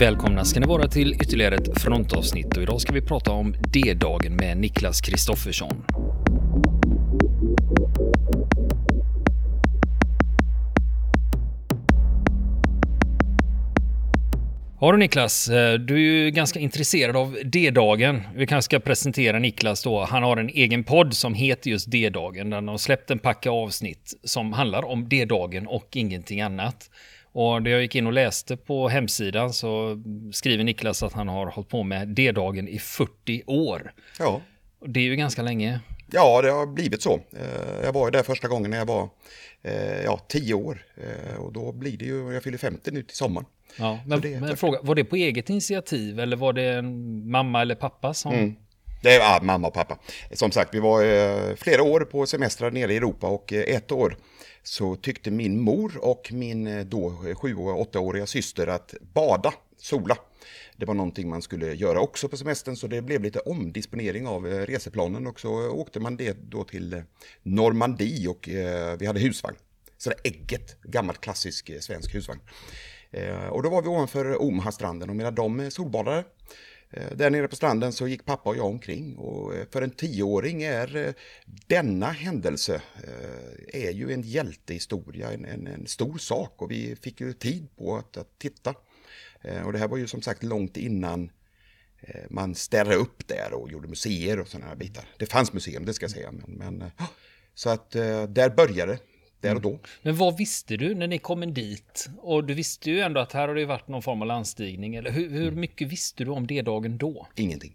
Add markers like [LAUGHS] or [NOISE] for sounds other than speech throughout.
Välkomna ska ni vara till ytterligare ett frontavsnitt och idag ska vi prata om D-dagen med Niklas Kristoffersson. Ja du Niklas, eh, du är ju ganska intresserad av D-dagen. Vi kanske ska presentera Niklas då. Han har en egen podd som heter just D-dagen. Den har släppt en packa avsnitt som handlar om D-dagen och ingenting annat. Och det jag gick in och läste på hemsidan så skriver Niklas att han har hållit på med D-dagen i 40 år. Ja. Det är ju ganska länge. Ja, det har blivit så. Eh, jag var där första gången när jag var eh, ja, 10 år. Eh, och då blir det ju, jag fyller 50 nu till sommaren. Ja, men, det men fråga, var det på eget initiativ eller var det en mamma eller pappa som... Mm. Det är ja, mamma och pappa. Som sagt, vi var eh, flera år på semestrar nere i Europa och eh, ett år så tyckte min mor och min eh, då eh, sju och åttaåriga syster att bada, sola, det var någonting man skulle göra också på semestern så det blev lite omdisponering av eh, reseplanen och så åkte man det då till Normandie och vi hade husvagn. Så det ägget, gammalt klassisk svensk husvagn. Och då var vi ovanför Omaha-stranden och medan de solbadade Eh, där nere på stranden så gick pappa och jag omkring och eh, för en tioåring är eh, denna händelse är ju en hjältehistoria, en, en, en stor sak och vi fick ju tid på att, att titta. Och det här var ju som sagt långt innan man städade upp där och gjorde museer och sådana här bitar. Det fanns museum, det ska jag säga. Men, men, så att där började det, där och då. Men vad visste du när ni kom in dit? Och du visste ju ändå att här har det varit någon form av landstigning. Eller hur, hur Mm. mycket visste du om D-dagen då? Ingenting.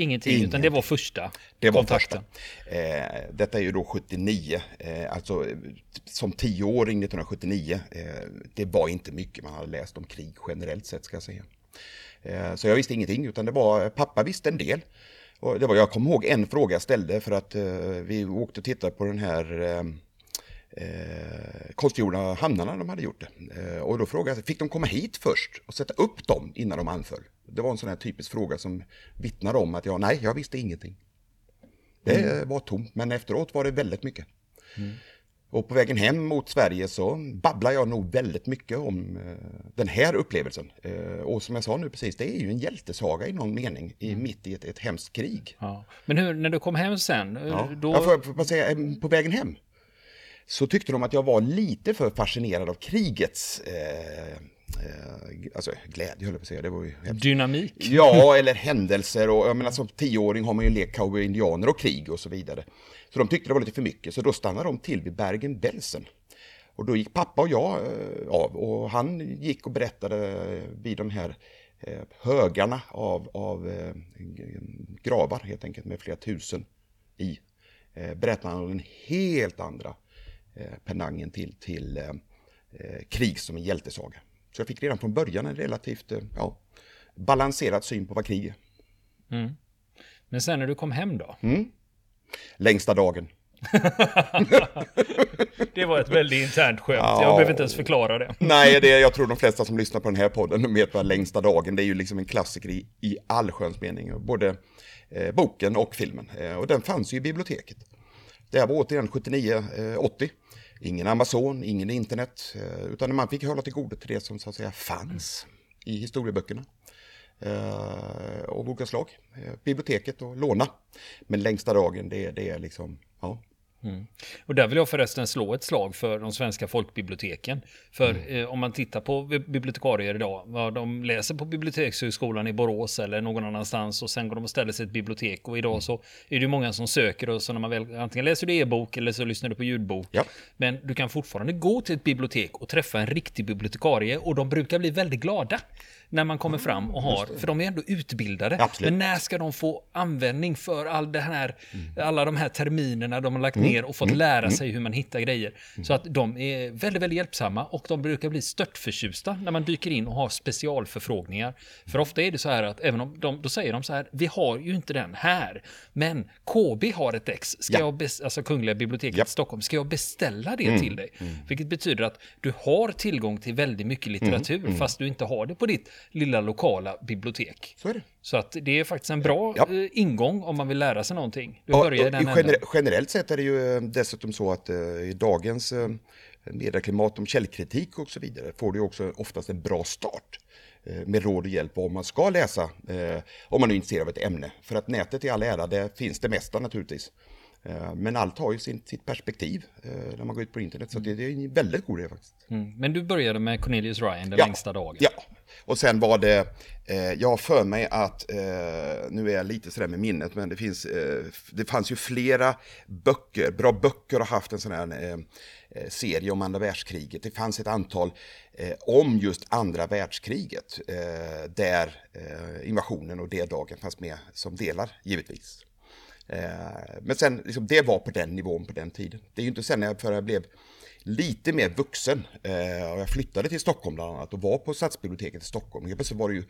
Ingenting, utan Ingenting. det var första Det var kontakten. första. Eh, detta är ju då 79, eh, alltså eh, som tioåring 1979. Eh, det var inte mycket man hade läst om krig generellt sett ska jag säga. Eh, så jag visste ingenting utan det var, pappa visste en del. Och det var, jag kommer ihåg en fråga jag ställde för att eh, vi åkte och tittade på den här eh, eh, konstgjorda hamnarna de hade gjort det. Eh, och då frågade jag, fick de komma hit först och sätta upp dem innan de anföll? Det var en sån här typisk fråga som vittnar om att jag, nej, jag visste ingenting. Det var tomt, men efteråt var det väldigt mycket. Och på vägen hem mot Sverige så babblar jag nog väldigt mycket om eh, den här upplevelsen. Eh, och som jag sa nu precis, det är ju en hjältesaga i någon mening, i, mitt i ett, ett hemskt krig. Ja. Men hur, när du kom hem sen, Ja. då... Jag får, får bara säga, eh, på vägen hem så tyckte de att jag var lite för fascinerad av krigets eh, eh, alltså, glädje, höll jag på att säga. Det var ju hemskt. Dynamik. Ja, [LAUGHS] eller händelser och jag menar som tioåring har man ju lekt cowboy indianer och krig och så vidare. Så de tyckte det var lite för mycket, så då stannade de till vid Bergen-Belsen. Och då gick pappa och jag eh, av och han gick och berättade vid de här eh, högarna av, av gravar helt enkelt med flera tusen i. Berättade han om den helt andra eh, penangen till, till eh, eh, krig som en hjältesaga. Så jag fick redan från början en relativt ja, balanserad syn på vad krig är. Men sen när du kom hem då? Längsta dagen. [LAUGHS] Det var ett väldigt internt skämt. Ja. Jag behöver inte ens förklara det. [LAUGHS] Nej, det är, jag tror de flesta som lyssnar på den här podden de vet vad längsta dagen, det är ju liksom en klassiker i, i allsköns mening. Både eh, boken och filmen. Eh, och den fanns ju i biblioteket. Det här var återigen 79, eh, 80. Ingen Amazon, ingen internet, eh, utan man fick hålla till godo till det som så att säga fanns i historieböckerna. Eh, av olika slag. Eh, biblioteket och låna. Men längsta dagen, det, det är liksom, ja. Och där vill jag förresten slå ett slag för de svenska folkbiblioteken. För Mm. eh, om man tittar på bi- bibliotekarier idag, vad de läser på Bibliotekshögskolan i Borås eller någon annanstans och sen går de och ställer sig i ett bibliotek. Och idag Mm. så är det många som söker och så när man väl antingen läser du e-bok eller så lyssnar du på ljudbok. Ja. Men du kan fortfarande gå till ett bibliotek och träffa en riktig bibliotekarie och de brukar bli väldigt glada när man kommer fram och har, för de är ändå utbildade. Absolut. Men när ska de få användning för all det här, alla de här terminerna de har lagt ner och fått lära sig hur man hittar grejer. Så att de är väldigt, väldigt hjälpsamma och de brukar bli störtförtjusta när man dyker in och har specialförfrågningar. För ofta är det så här att även om de, då säger de så här, vi har ju inte den här, men KB har ett ex, ska Ja. jag, bes- alltså Kungliga biblioteket Ja. i Stockholm, ska jag beställa det till dig? Vilket betyder att du har tillgång till väldigt mycket litteratur, fast du inte har det på ditt lilla lokala bibliotek. Så. Så att det är faktiskt en bra Ja. eh, ingång om man vill lära sig någonting. Du Ja, börjar den gener änden. generellt sett är det ju eh, dessutom så att eh, i dagens medieklimat om källkritik och så vidare får du också oftast en bra start. med råd och hjälp vad man ska läsa om man är intresserad av ett ämne. För att nätet i all ära, det finns det mesta naturligtvis. Men allt har ju sin, sitt perspektiv när man går ut på internet, så det, det är en väldigt god idé faktiskt. Mm. Men du började med Cornelius Ryan, den Ja. längsta dagen. Ja, och sen var det, eh, jag har för mig att, eh, nu är jag lite sådär med minnet, men det finns, eh, det fanns ju flera böcker, bra böcker har haft en sån här eh, eh, serie om andra världskriget. Det fanns ett antal eh, om just andra världskriget, eh, där eh, invasionen och D-dagen fanns med som delar, givetvis. Eh, Men sen, liksom, det var på den nivån på den tiden. Det är ju inte sen när jag, förrän jag blev lite mer vuxen eh, och jag flyttade till Stockholm bland annat och var på Stadsbiblioteket i Stockholm. Helt plötsligt var det ju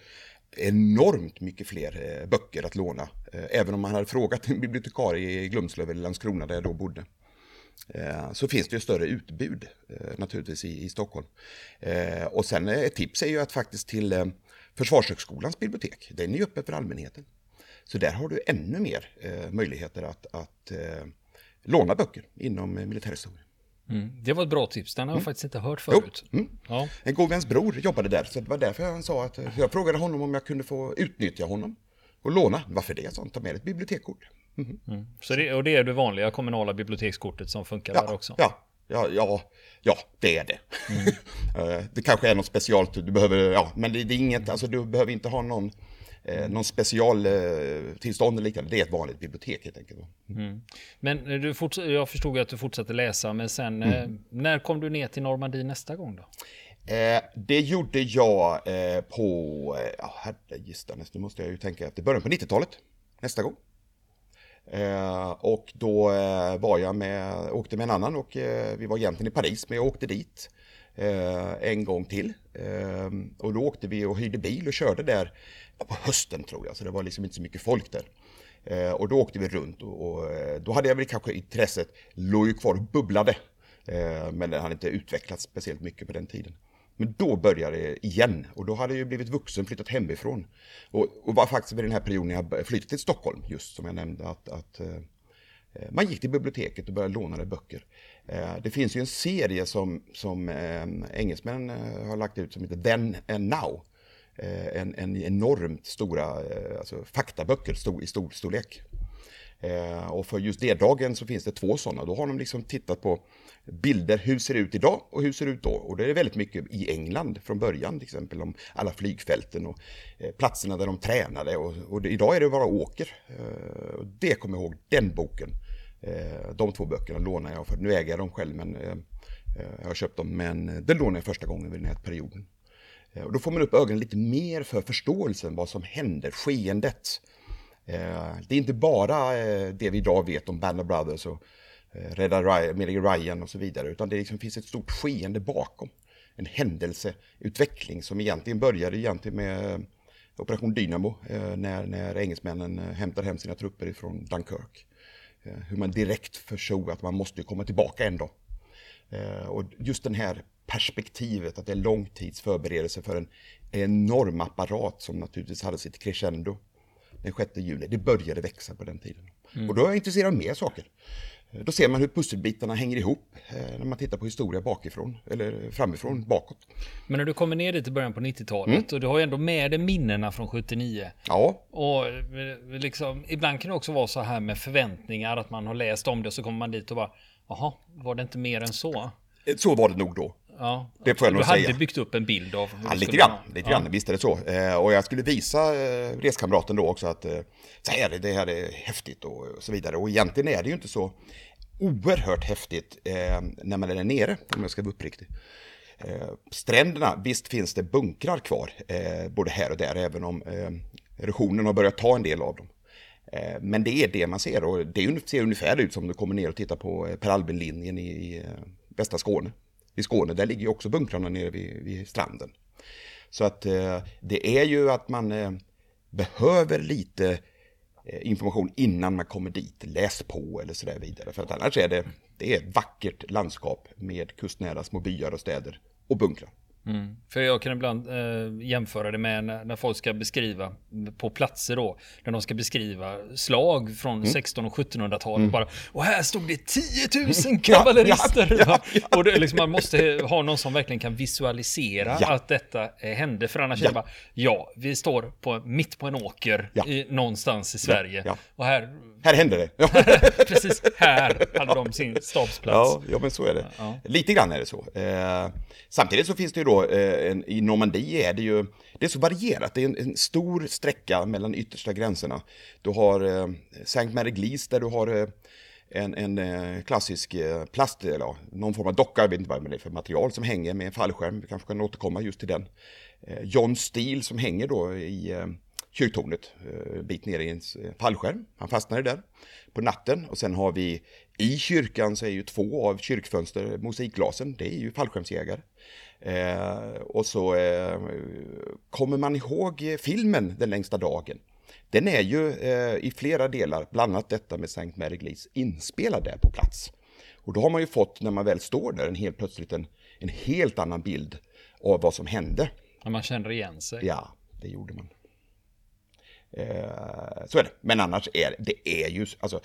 enormt mycket fler eh, böcker att låna. Eh, även om man hade frågat en bibliotekarie i Glumslöv eller Landskrona där jag då bodde. Eh, Så finns det ju större utbud eh, naturligtvis i, i Stockholm. Eh, Och sen eh, ett tips är ju att faktiskt till eh, Försvarshögskolans bibliotek, den är ju öppen för allmänheten. Så där har du ännu mer eh, möjligheter att, att eh, låna böcker inom eh, militärhistoria. Mm. Det var ett bra tips, den har jag faktiskt inte hört Jo, förut. mm. Ja. En god väns bror jobbade där, så det var därför han sa att jag frågade honom om jag kunde få utnyttja honom och låna. Varför det? han, ta med ett bibliotekskort. Så det, och det är det vanliga kommunala bibliotekskortet som funkar där Ja, också? ja, ja, ja, ja, det är det. [LAUGHS] Eh, det kanske är något specialt, du behöver, ja, men det, det är inget, alltså du behöver inte ha någon, eh, någon special eh, eller liknande. Det är ett vanligt bibliotek helt enkelt. Men eh, du forts- jag förstod att du fortsatte läsa, men sen, eh, Mm. när kom du ner till Normandie nästa gång då? Eh, det gjorde jag eh, på, eh, ja herregistanes, nu måste jag ju tänka efter, början på 90-talet, nästa gång. Eh, och då eh, var jag med, åkte med en annan och eh, vi var egentligen i Paris, men jag åkte dit eh, en gång till. Eh, och då åkte vi och hyrde bil och körde där på hösten tror jag, så det var liksom inte så mycket folk där. Eh, och då åkte vi runt och, och eh, då hade jag väl kanske intresset, låg ju kvar och bubblade. Eh, men den hade inte utvecklats speciellt mycket på den tiden. Men då började det igen och då hade jag ju blivit vuxen, flyttat hemifrån. Och, och var faktiskt vid den här perioden jag flyttade till Stockholm, just som jag nämnde, att, att eh, man gick till biblioteket och började låna böcker. Eh, det finns ju en serie som, som ehm, engelsmän engelsmännen har lagt ut som heter Then and Now. Eh, en, en enormt stora alltså faktaböcker stor, i stor storlek. Och för just D-dagen så finns det två sådana. Då har de liksom tittat på bilder, hur ser det ut idag och hur ser det ut då? Och det är väldigt mycket i England från början, till exempel om alla flygfälten och platserna där de tränade. Och, och det, idag är det bara åker. Och det kommer jag ihåg, den boken. Eh, de två böckerna lånar jag, för nu äger jag dem själv, men eh, eh, jag har köpt dem, men det lånade jag första gången vid den här perioden. Och då får man upp ögonen lite mer för förståelsen, vad som händer, skeendet. Det är inte bara det vi idag vet om Band of Brothers och Rädda Ryan, Ryan och så vidare, utan det liksom finns ett stort skeende bakom. En händelseutveckling som egentligen började egentligen med Operation Dynamo, när, när engelsmännen hämtar hem sina trupper ifrån Dunkirk. Eh, Hur man direkt förstod att man måste komma tillbaka dag. Eh, Och just den här perspektivet att det är lång tids förberedelse för en enorm apparat som naturligtvis hade sitt crescendo den 6 juli. Det började växa på den tiden. Och då är jag intresserad av mer saker. Då ser man hur pusselbitarna hänger ihop eh, när man tittar på historia bakifrån, eller framifrån, bakåt. Men när du kommer ner dit i början på 90-talet och du har ju ändå med dig minnena från 79. Ja, Och eh, liksom, ibland kan det också vara så här med förväntningar att man har läst om det och så kommer man dit och bara Jaha, var det inte mer än så? eh, så var det nog då. Ja, Det får jag nog du hade säga. byggt upp en bild av Ja, lite grann, vara. lite grann. visst är det så. Eh, och jag skulle visa eh, reskamraten då också att eh, så här, är det det här är häftigt och, så vidare. Och egentligen är det ju inte så oerhört häftigt när man är där nere, om jag ska vara uppriktig. Stränderna, visst finns det bunkrar kvar, både här och där, även om erosionen har börjat ta en del av dem. Men det är det man ser och det ser ungefär ut som du kommer ner och tittar på Per Albin-linjen i, västra Skåne. I Skåne, där ligger ju också bunkrarna nere vid, vid stranden. Så att eh, det är ju att man eh, behöver lite eh, information innan man kommer dit. Läs på eller sådär vidare. För att annars är det, det är ett vackert landskap med kustnära små byar och städer och bunkrar. Mm. För jag kan ibland eh, jämföra det med när, när, folk ska beskriva på platser då, när de ska beskriva slag från mm. 1600 och 1700-talet mm. bara, och här stod det 10 000 [LAUGHS] kavallerister. ja, ja, ja, och det, liksom, man måste ha någon som verkligen kan visualisera att detta eh, hände, för annars är det bara, ja, vi står på, mitt på en åker i, någonstans i Sverige. Och här... Här hände det. [LAUGHS] Precis, här hade de sin stabsplats. Ja, ja men så är det. Lite grann är det så. Eh, samtidigt så finns det ju då eh, en, i Normandie är det ju, det är så varierat, det är en, en stor sträcka mellan yttersta gränserna. Du har eh, Saint Mary Glees där du har eh, en, en eh, klassisk eh, plast, eller någon form av docka, jag vet inte vad det är för material som hänger med en fallskärm, vi kanske kan återkomma just till den. John Steele som hänger då i kyrktornet, en bit ner i en fallskärm. Han fastnade där på natten och sen har vi i kyrkan så är ju två av kyrkfönster mosaikglasen, det är ju fallskärmsjägare. Eh, och så eh, kommer man ihåg filmen Den längsta dagen. Den är ju eh, i flera delar, bland annat detta med Sankt Mary Glees, inspelad där på plats. Och då har man ju fått, när man väl står där, en helt plötsligt en, en helt annan bild av vad som hände. Ja, man känner igen sig. Ja, det gjorde man. Eh, så är det. Men annars är det är ju, alltså,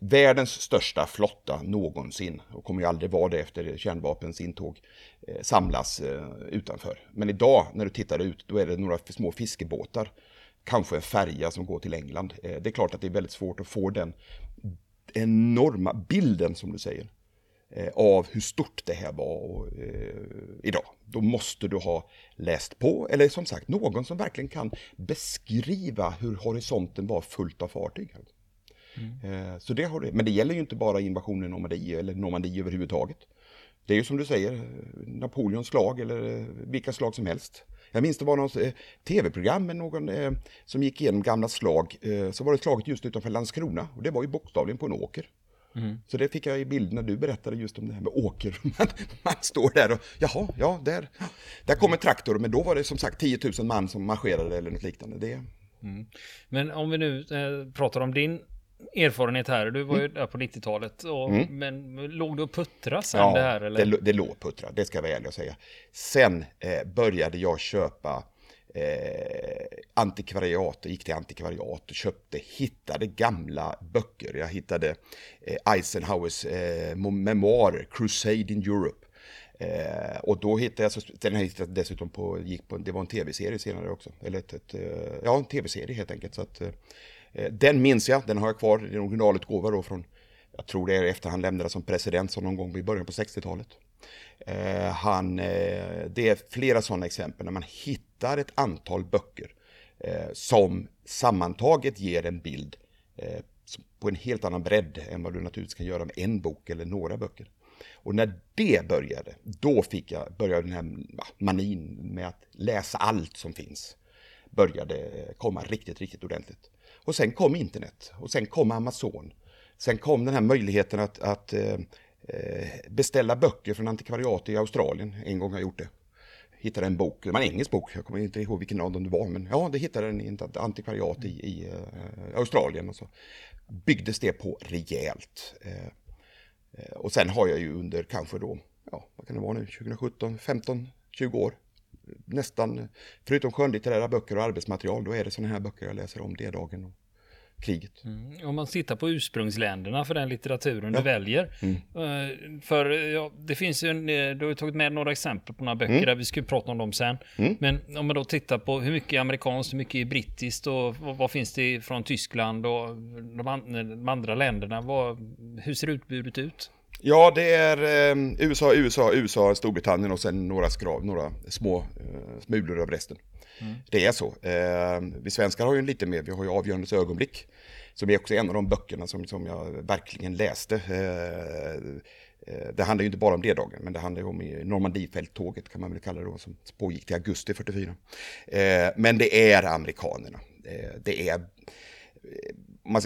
världens största flotta någonsin, och kommer ju aldrig vara det efter kärnvapens intåg, eh, samlas eh, utanför. Men idag när du tittar ut, då är det några små fiskebåtar, kanske en färja som går till England. Eh, det är klart att det är väldigt svårt att få den enorma bilden, som du säger, av hur stort det här var idag. Då måste du ha läst på, eller som sagt, någon som verkligen kan beskriva hur horisonten var fullt av fartyg. Mm. Så det har det. Men det gäller ju inte bara invasionen i Normandie eller Normandie överhuvudtaget. Det är ju som du säger, Napoleons slag eller eh, vilka slag som helst. Jag minns det var något eh, tv-program med någon eh, som gick igenom gamla slag. Eh, så var det slaget just utanför Landskrona och det var ju bokstavligen på en åker. Mm. Så det fick jag i bild när du berättade just om det här med åker. Man, [LAUGHS] man står där och jaha, ja, där, där kommer traktor. Men då var det som sagt 10 000 man som marscherade eller något liknande. Det... Mm. Men om vi nu eh, pratar om din erfarenhet här. Du var ju mm. där på 90-talet. Mm. Men låg du och puttra sen ja, det här? Eller? Det, det låg puttra, det ska jag vara ärlig och säga. Sen eh, började jag köpa eh, antikvariat, gick till antikvariat och köpte, hittade gamla böcker. Jag hittade eh, Eisenhowers eh, memoarer, Crusade in Europe. Eh, och då hittade jag, den hittade jag dessutom på, gick på, det var en tv-serie senare också. Eller ett, ett eh, ja en tv-serie helt enkelt. Så att, eh, eh, den minns jag, den har jag kvar, det är en originalutgåva då från, jag tror det är efter han lämnade som president som någon gång i början på 60-talet. Eh, han, eh, det är flera sådana exempel när man hittar ett antal böcker eh, som sammantaget ger en bild eh, på en helt annan bredd än vad du naturligtvis kan göra med en bok eller några böcker. Och när det började, då fick jag, började den här manin med att läsa allt som finns. Började komma riktigt, riktigt ordentligt. Och sen kom internet och sen kom Amazon. Sen kom den här möjligheten att, att eh Eh, beställa böcker från antikvariat i Australien. En gång har jag gjort det. Hittade en bok, det var en engelsk bok, jag kommer inte ihåg vilken av dem det var, men ja, det hittade den i ett antikvariat i, i uh, Australien. Och så byggdes det på rejält. Uh, och sen har jag ju under kanske då, ja, vad kan det vara nu, 2017, 15, 20 år nästan, förutom skönlitterära böcker och arbetsmaterial, då är det sådana här böcker jag läser om det dagen. och kriget. Mm. Om man tittar på ursprungsländerna för den litteraturen ja. du väljer. Mm. Uh, för ja, det finns ju en, eh, du har tagit med några exempel på några böcker mm. där vi ska prata om dem sen. Mm. Men om man då tittar på hur mycket är amerikanskt, hur mycket är brittiskt och vad, vad finns det från Tyskland och de, an, de andra länderna? Vad, hur ser utbudet ut? Ja, det är eh, USA, USA, USA, Storbritannien och sen några skrav, några små eh, smulor av resten. Mm. Det är så. Eh, vi svenskar har ju lite mer, vi har ju Avgörandets ögonblick. Som är också en av de böckerna som, som jag verkligen läste. Eh, eh det handlar ju inte bara om det dagen, men det handlar ju om Normandiefälttåget kan man väl kalla det då, som pågick till augusti 44. Eh, men det är amerikanerna. Eh, det är eh,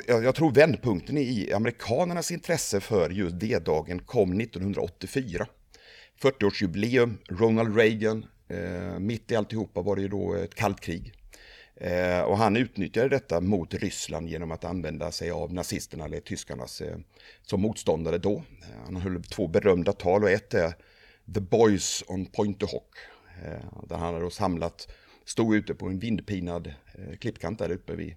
jag tror vändpunkten i amerikanernas intresse för just D-dagen kom 1984. 40-årsjubileum, Ronald Reagan, eh, mitt i alltihopa var det ju då ett kallt krig. Eh, och han utnyttjade detta mot Ryssland genom att använda sig av nazisterna, eller tyskarnas, eh, som motståndare då. Eh, han höll två berömda tal och ett är The Boys on Pointerhock. Eh, där han hade då samlat, stod ute på en vindpinad eh, klippkant där uppe vid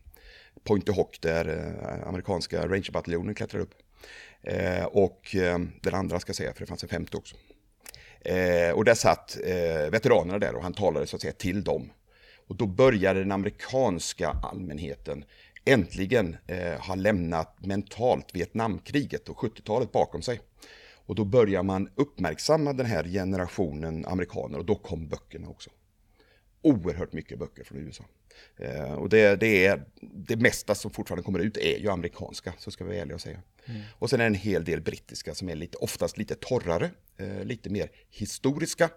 Point Hock där eh, amerikanska rangerbataljonen klättrade upp. och den andra ska jag säga, för det fanns en femte också. Eh, och där satt eh, veteranerna där och han talade så att säga till dem. Och då började den amerikanska allmänheten äntligen eh, ha lämnat mentalt Vietnamkriget och 70-talet bakom sig. Och då börjar man uppmärksamma den här generationen amerikaner och då kom böckerna också. Oerhört mycket böcker från USA. Eh, och det, det, är det mesta som fortfarande kommer ut är ju amerikanska, så ska vi vara ärliga och säga. Mm. Och sen är det en hel del brittiska som är lite, oftast lite torrare, eh, lite mer historiska,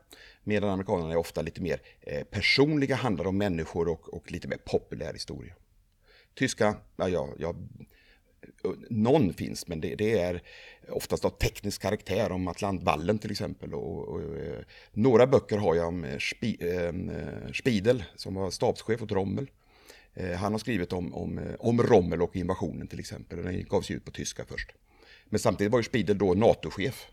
medan amerikanerna är ofta lite mer eh, personliga, handlar om människor och, och lite mer populär historia. Tyska, ja, ja, ja eh, någon finns, men det, det, är oftast av teknisk karaktär, om Atlantvallen till exempel. Och, och, och eh, några böcker har jag om eh, Spi, eh, Spiedel, som var stabschef åt Rommel. Eh, han har skrivit om, om, eh, om Rommel och invasionen till exempel, den gavs ut på tyska först. Men samtidigt var ju Spiedel då NATO-chef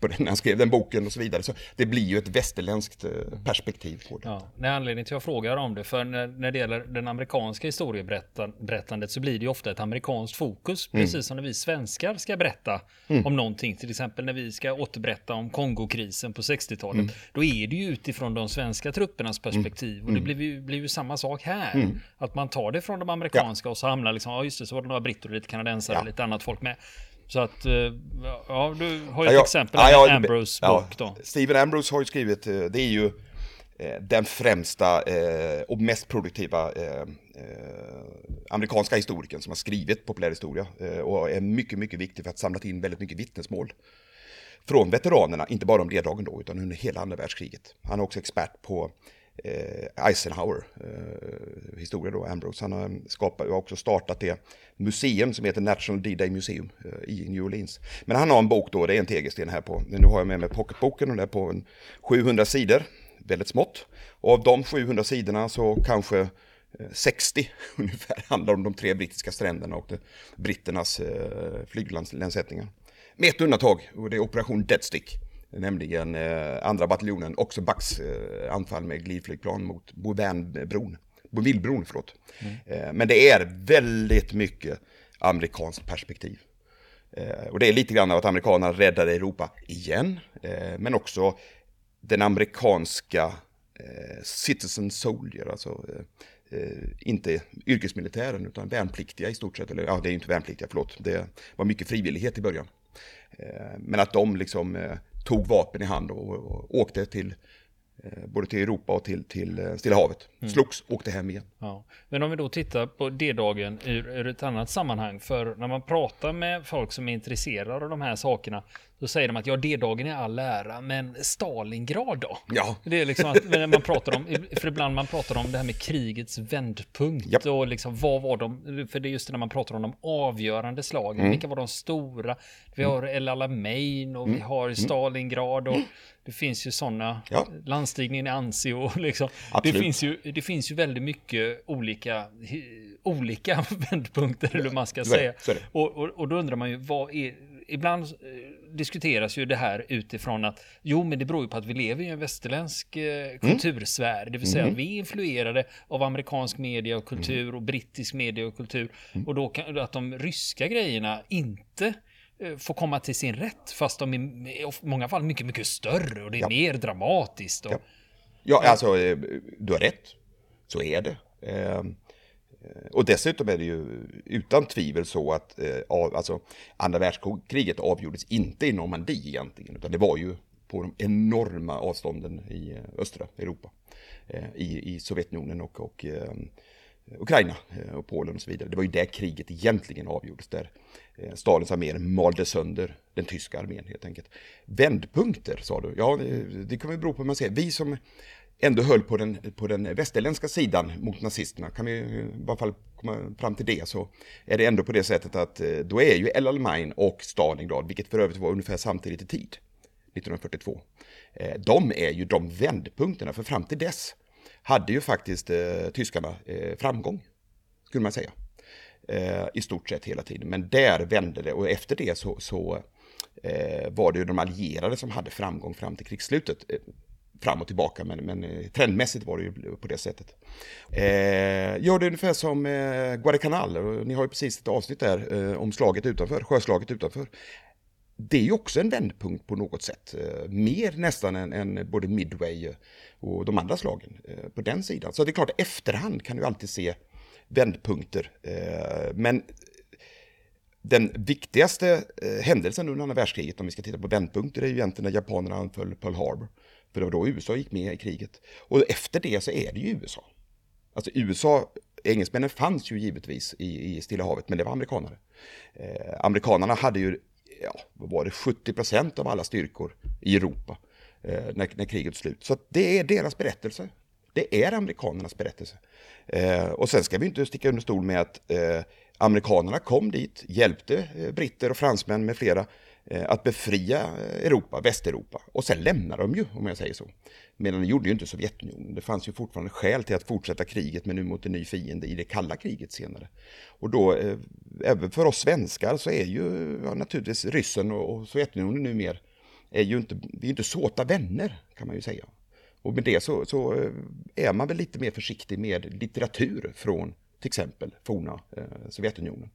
[LAUGHS] när han skrev den boken och så vidare. Så det blir ju ett västerländskt eh, perspektiv på det. Ja, det är anledningen till att jag frågar om det. För när, när det gäller den amerikanska historieberättandet så blir det ju ofta ett amerikanskt fokus. Mm. Precis som när vi svenskar ska berätta mm. om någonting. Till exempel när vi ska återberätta om Kongokrisen på 60-talet. Mm. Då är det ju utifrån de svenska truppernas perspektiv. Och det mm. blir ju, blir ju samma sak här. Mm. Att man tar det från de amerikanska ja. och så hamnar liksom, ja just det, så var det några britter och lite kanadensare och lite annat folk med. Så att, eh, ja, du har ju ett ja, exempel ja, ja, Ambrose ja, bok då. Steven Ambrose har ju skrivit, eh, det är ju eh, den främsta och mest produktiva amerikanska historikern som har skrivit populärhistoria och är mycket, mycket viktig för att samla in väldigt mycket vittnesmål från veteranerna, inte bara om D-dagen då, utan under hela andra världskriget. Han är också expert på Eh, Eisenhower eh, historia då, Ambrose. Han har, eh, skapat, har också startat det museum som heter National D-Day Museum eh, i New Orleans. Men han har en bok då, det är en tegelsten här på, nu har jag med mig pocketboken och det är på en 700 sidor, väldigt smått. Och av de 700 sidorna så kanske eh, 60 [LAUGHS] ungefär handlar om de tre brittiska stränderna och britternas eh, flyglandsättningar. Med ett undantag, och det är Operation Deadstick nämligen eh, andra bataljonen, också Backs eh, anfall med glidflygplan mot Bouvainbron. Bouvillebron, förlåt. Mm. Eh, men det är väldigt mycket amerikanskt perspektiv. Och det är lite grann av att amerikanerna räddade Europa igen, men också den amerikanska citizen soldier, alltså inte yrkesmilitären utan värnpliktiga i stort sett, eller ja det är ju inte värnpliktiga, förlåt, det var mycket frivillighet i början. Men att de liksom tog vapen i hand och, och åkte till både till Europa och till, till eh, Stilla havet. Mm. Slogs, åkte hem igen. Ja. Men om vi då tittar på D-dagen ur, ur ett annat sammanhang. För när man pratar med folk som är intresserade av de här sakerna då säger de att ja, D-dagen är all ära, men Stalingrad då? Ja. Det är liksom att när man pratar om, för ibland man pratar om det här med krigets vändpunkt yep. och liksom vad var de, för det är just när man pratar om de avgörande slagen, mm. vilka var de stora? Vi har El Alamein och mm. vi har mm. Stalingrad och det finns ju sådana, ja. landstigningen i Ansi och liksom, det finns, ju, det finns ju väldigt mycket olika, olika [LAUGHS] vändpunkter, eller hur man ska säga. Och, och, och då undrar man ju, vad är, ibland eh, diskuteras ju det här utifrån att jo, men det beror ju på att vi lever i en västerländsk eh, mm. kultursfär, det vill säga mm. att vi är influerade av amerikansk media och kultur mm. och brittisk media och kultur mm. och då kan, att de ryska grejerna inte får komma till sin rätt fast de är i många fall mycket, mycket större och det är ja. mer dramatiskt. Och, ja. ja, alltså du har rätt. Så är det. Ehm, Eh, och dessutom är det ju utan tvivel så att eh, alltså, andra världskriget avgjordes inte i Normandie egentligen, utan det var ju på de enorma avstånden i eh, östra Europa. I, i Sovjetunionen och, och Ukraina eh, och Polen och så vidare. Det var ju där kriget egentligen avgjordes, där eh, Stalins armé malde sönder den tyska armén helt enkelt. Vändpunkter sa du, ja eh, det, kommer kan bero på hur man ser. Vi som ändå höll på den, på den västerländska sidan mot nazisterna, kan vi i alla fall komma fram till det, så är det ändå på det sättet att då är ju El Alamein och Stalingrad, vilket för övrigt var ungefär samtidigt i tid, 1942, de är ju de vändpunkterna, för fram till dess hade ju faktiskt eh, tyskarna eh, framgång, skulle man säga, eh, i stort sett hela tiden. Men där vände det och efter det så, så eh, var det ju de allierade som hade framgång fram till krigsslutet eh, fram och tillbaka, men, men eh, trendmässigt var det ju på det sättet. Eh, gör det ungefär som eh, Guadalcanal, ni har ju precis ett avsnitt där eh, om slaget utanför, sjöslaget utanför. Det är ju också en vändpunkt på något sätt, eh, mer nästan än, än, både Midway eh, och de andra slagen eh, på den sidan. Så det är klart, efterhand kan du alltid se vändpunkter, men den viktigaste händelsen under andra världskriget, om vi ska titta på vändpunkter, är ju egentligen när japanerna anföll Pearl Harbor. För det var då USA gick med i kriget. Och efter det så är det ju USA. Alltså USA, engelsmännen fanns ju givetvis i, i Stilla havet, men det var amerikanare. Eh, amerikanerna hade ju, ja, vad var det, 70 procent av alla styrkor i Europa eh, när, när kriget slut. Så det är deras berättelse. Det är amerikanernas berättelse. Eh, och sen ska vi inte sticka under stol med att eh, Amerikanerna kom dit, hjälpte eh, britter och fransmän med flera Eh, att befria eh, Europa, Västeuropa. Och sen lämnar de ju, om jag säger så. Medan det gjorde ju inte Sovjetunionen. Det fanns ju fortfarande skäl till att fortsätta kriget, men nu mot en ny fiende i det kalla kriget senare. Och då, eh, även för oss svenskar, så är ju ja, naturligtvis ryssen och Sovjetunionen numera, är ju inte, vi är inte såta vänner, kan man ju säga. Och med det så, så är man väl lite mer försiktig med litteratur från till exempel forna eh, Sovjetunionen.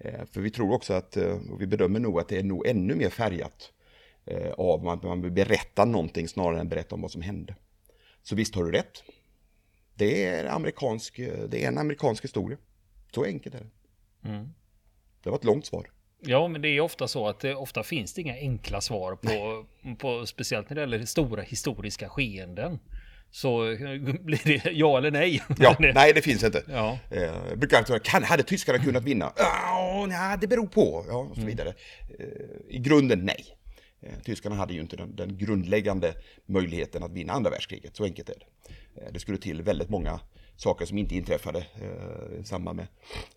Eh, för vi tror också att, eh, och vi bedömer nog att det är nog ännu mer färgat av att man vill berätta någonting snarare än berätta om vad som hände. Så visst har du rätt. Det är, amerikansk, det är en amerikansk historia. Så enkelt är det. Mm. Det var ett långt svar. Ja, men det är ofta så att det ofta finns det inga enkla svar på, på speciellt när det gäller stora historiska skeenden så [LAUGHS] blir det ja eller nej. Ja, [LAUGHS] nej det finns inte. Ja. Eh, brukar säga, kan, hade tyskarna kunnat vinna? Oh, nej, det beror på. Ja, och så mm. vidare. Eh, I grunden nej. Eh, tyskarna hade ju inte den, den, grundläggande möjligheten att vinna andra världskriget, så enkelt är det. Eh, det skulle till väldigt många saker som inte inträffade eh, i samband med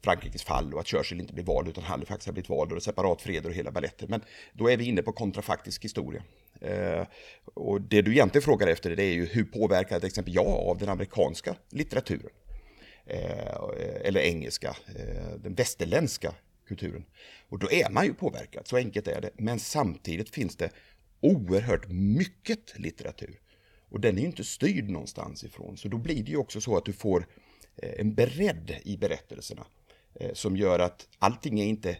Frankrikes fall och att Churchill inte blev vald utan Halifax har blivit vald och separat freder och hela balletten. Men då är vi inne på kontrafaktisk historia. Eh, och det du egentligen frågar efter det är ju hur påverkar till exempel jag av den amerikanska litteraturen? Eh, eller engelska, eh, den västerländska kulturen. Och då är man ju påverkad, så enkelt är det. Men samtidigt finns det oerhört mycket litteratur. Och den är ju inte styrd någonstans ifrån. Så då blir det ju också så att du får eh, en bredd i berättelserna. Eh, som gör att allting är inte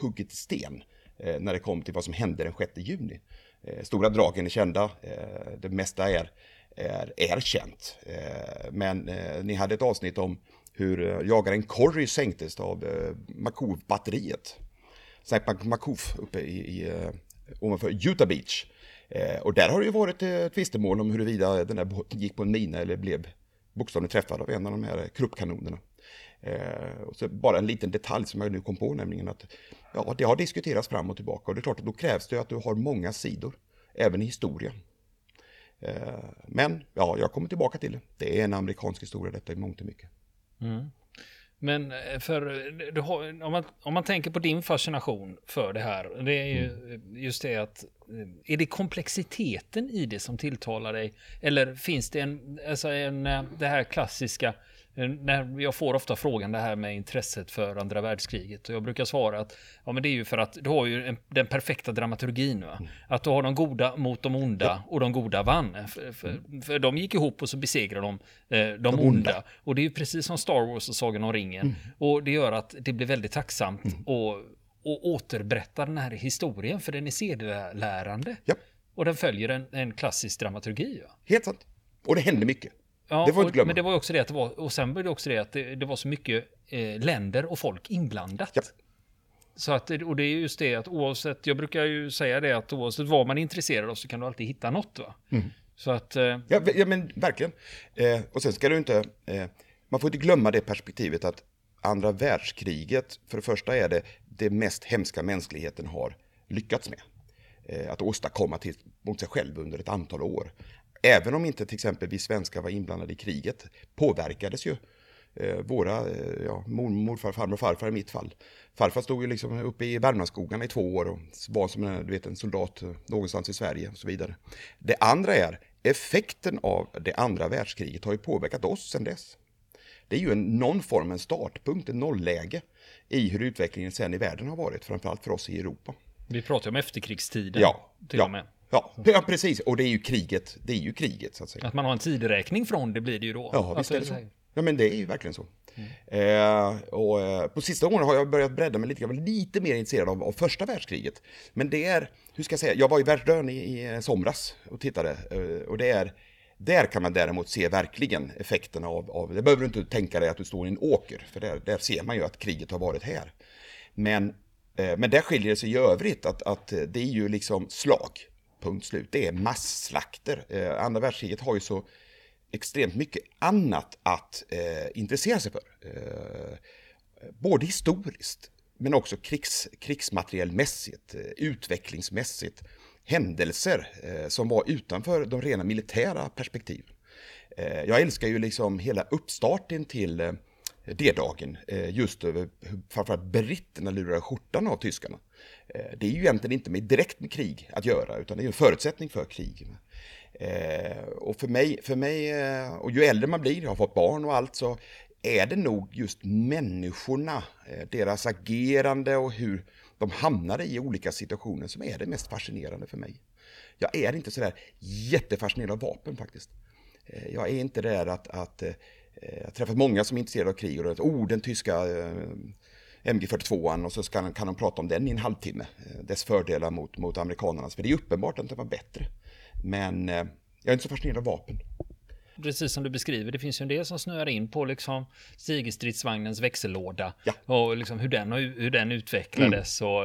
hugget i sten eh, när det kommer till vad som hände den 6 juni. Stora dragen är kända, det mesta är, är, är känt. Men ni hade ett avsnitt om hur jagaren Corry sänktes av Makov-batteriet. Makov uppe i, i, ovanför Utah Beach. Och där har det ju varit tvistemål om huruvida den där båten gick på en mina eller blev bokstavligt träffad av en av de här kruppkanonerna. Eh, och så bara en liten detalj som jag nu kom på, nämligen att ja, det har diskuterats fram och tillbaka och det är klart att då krävs det att du har många sidor, även i historia. Eh, men ja, jag kommer tillbaka till det. Det är en amerikansk historia detta i mångt och mycket. Mm. Men eh, för, har, om, man, om man tänker på din fascination för det här, det är ju mm. just det att, är det komplexiteten i det som tilltalar dig? Eller finns det en, alltså en, det här klassiska, när jag får ofta frågan det här med intresset för andra världskriget och jag brukar svara att ja, men det är ju för att du har ju en, den perfekta dramaturgin. Va? Mm. Att du har de goda mot de onda och de goda vann. För, för, mm. för de gick ihop och så besegrade de eh, de, de onda. onda. Och det är ju precis som Star Wars och Sagan om ringen. Mm. Och det gör att det blir väldigt tacksamt mm. och, och återberätta den här historien för den är sedelärande. Ja. Och den följer en, en klassisk dramaturgi. Va? Helt sant. Och det händer mycket. Ja, det får inte glömma. Men det var också det att det var, och sen var det också det att det, det var så mycket eh, länder och folk inblandat. Ja. Så att, och det är just det att oavsett, jag brukar ju säga det att oavsett vad man är intresserad av så kan du alltid hitta något va. Mm. Så att... Eh, ja, ja, men verkligen. Eh, och sen ska du inte, eh, man får inte glömma det perspektivet att andra världskriget, för det första är det det mest hemska mänskligheten har lyckats med. Eh, att åstadkomma till, mot sig själv under ett antal år även om inte till exempel vi svenskar var inblandade i kriget, påverkades ju eh, våra, eh, ja, mormor, farmor och farfar i mitt fall. Farfar stod ju liksom uppe i Värmlandsskogarna i två år och var som en, du vet, en soldat någonstans i Sverige och så vidare. Det andra är, effekten av det andra världskriget har ju påverkat oss sedan dess. Det är ju en, någon form, en startpunkt, en nollläge i hur utvecklingen sen i världen har varit, framförallt för oss i Europa. Vi pratar ju om efterkrigstiden. Ja, till ja. och med. Ja, ja, precis. Och det är ju kriget. Det är ju kriget, så att säga. Att man har en tideräkning från det blir det ju då. Ja, visst Alltså, är det så. Ja, men det är ju verkligen så. Eh, och eh, på sista åren har jag börjat bredda mig lite, jag var lite mer intresserad av, av första världskriget. Men det är, hur ska jag säga, jag var i Verdun i, i somras och tittade. Eh, och det är, där kan man däremot se verkligen effekterna av, av, det behöver du inte tänka dig att du står i en åker, för där, där ser man ju att kriget har varit här. Men, eh, men där skiljer det sig i övrigt att, att det är ju liksom slag, punkt slut. Det är masslakter. Eh, andra världskriget har ju så extremt mycket annat att eh, intressera sig för. Eh, både historiskt, men också krigs, krigsmaterielmässigt, eh, utvecklingsmässigt. Händelser eh, som var utanför de rena militära perspektiven. Eh, jag älskar ju liksom hela uppstarten till eh, D-dagen, eh, just över hur framförallt britterna lurade skjortan av tyskarna. Eh, Det är ju egentligen inte med direkt med krig att göra, utan det är en förutsättning för krig. Eh, och för mig, för mig eh, och ju äldre man blir, jag har fått barn och allt, så är det nog just människorna, eh, deras agerande och hur de hamnar i olika situationer som är det mest fascinerande för mig. Jag är inte sådär jättefascinerad av vapen faktiskt. Eh, jag är inte där att, att eh, jag har träffat många som är intresserade av krig och att oh, den tyska eh, MG42an och så ska, kan de prata om den i en halvtimme. Dess fördelar mot, mot amerikanernas. För det är uppenbart att den var bättre. Men jag är inte så fascinerad av vapen. Precis som du beskriver, det finns ju en del som snöar in på liksom Stigestridsvagnens växellåda Ja. och liksom hur den, hur den utvecklades. Och,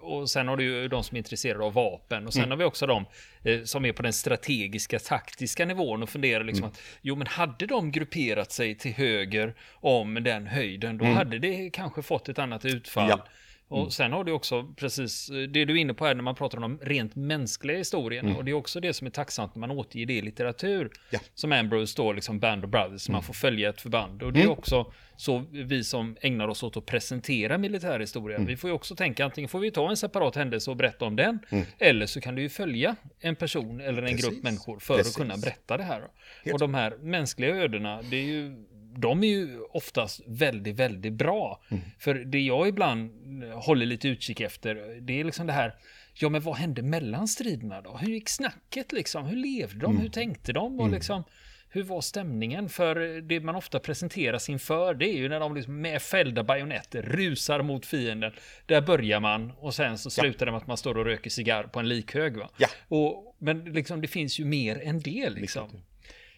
och sen har du ju de som är intresserade av vapen och sen har vi också de eh, som är på den strategiska, taktiska nivån och funderar liksom att jo, men hade de grupperat sig till höger om den höjden, då hade det kanske fått ett annat utfall. Ja. Och sen har du också precis det du är inne på här när man pratar om de rent mänskliga historierna. Och det är också det som är tacksamt när man återger det i litteratur. Ja. Som Ambrose då, liksom Band of Brothers, man får följa ett förband. Och det är också så vi som ägnar oss åt att presentera militärhistoria. Vi får ju också tänka, antingen får vi ta en separat händelse och berätta om den. Eller så kan du ju följa en person eller en Precis. grupp människor för Precis. att kunna berätta det här. Helt Och de här mänskliga ödena, det är ju de är ju oftast väldigt, väldigt bra. Mm. För det jag ibland håller lite utkik efter, det är liksom det här, ja men vad hände mellan striderna då? Hur gick snacket liksom? Hur levde de? Mm. Hur tänkte de? Och liksom, hur var stämningen? För det man ofta presenteras inför, det är ju när de liksom med fällda bajonetter rusar mot fienden. Där börjar man och sen så slutar det med att man står och röker cigarr på en likhög. Va? Ja. Och, men liksom, det finns ju mer än det liksom.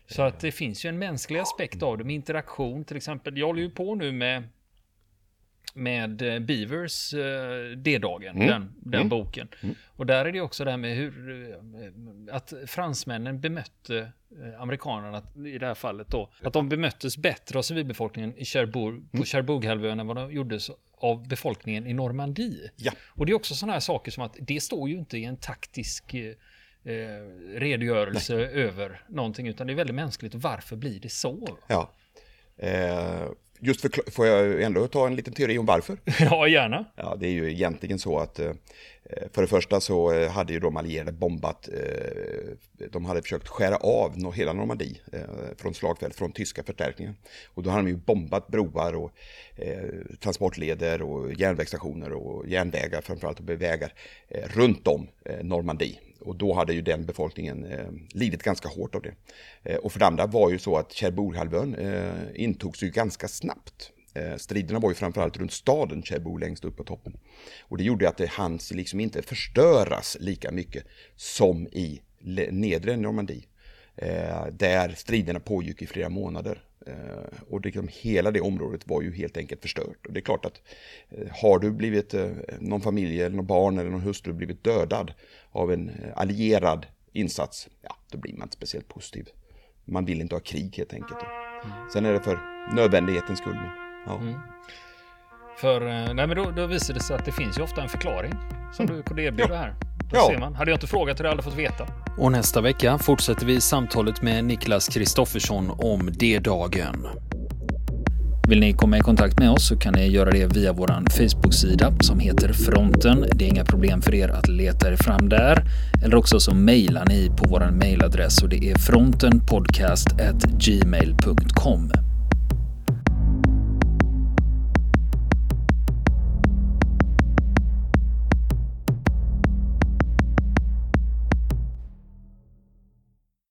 Så att det finns ju en mänsklig aspekt av det med interaktion till exempel. Jag håller ju på nu med med eh, Beavers eh, D-dagen, den, den boken. Och där är det också det här med hur eh, att fransmännen bemötte amerikanerna i det här fallet då. Att de bemöttes bättre av civilbefolkningen i Cherbourg, på Cherbourghalvön än vad de gjordes av befolkningen i Normandie. Ja. Och det är också sådana här saker som att det står ju inte i en taktisk eh, redogörelse över någonting, utan det är väldigt mänskligt. Varför blir det så? Ja. Eh, just för, får jag ändå ta en liten teori om varför? [LAUGHS] ja, gärna. Ja, det är ju egentligen så att eh, för det första så eh, hade ju de allierade bombat, eh, de hade försökt skära av hela Normandie eh, från slagfält, från tyska förstärkningar. Och då hade de ju bombat broar och eh, transportleder och järnvägsstationer och järnvägar, framförallt och vägar, eh, runt om Normandie. Och då hade ju den befolkningen eh, lidit ganska hårt av det. Eh, och för det andra var ju så att Cherbourghalvön eh, intogs ju ganska snabbt. Eh, striderna var ju framförallt runt staden Cherbourg längst upp på toppen. Och det gjorde att det hanns liksom inte förstöras lika mycket som i nedre Normandie. Eh, där striderna pågick i flera månader. Eh, och det, liksom, hela det området var ju helt enkelt förstört. Och det är klart att eh, har du blivit, eh, någon familj eller någon barn eller någon hustru blivit dödad av en allierad insats, ja, då blir man inte speciellt positiv. Man vill inte ha krig helt enkelt. Sen är det för nödvändighetens skull. Ja. För eh, nej, men då, då visar det sig att det finns ju ofta en förklaring som du kunde erbjuda här. Ja. ser man. Hade jag inte frågat hade jag aldrig fått veta. Och nästa vecka fortsätter vi samtalet med Niklas Kristoffersson om D-dagen. Vill ni komma i kontakt med oss så kan ni göra det via vår Facebook-sida som heter Fronten. Det är inga problem för er att leta er fram där. Eller också så mejlar ni på vår mejladress och det är frontenpodcast@gmail.com.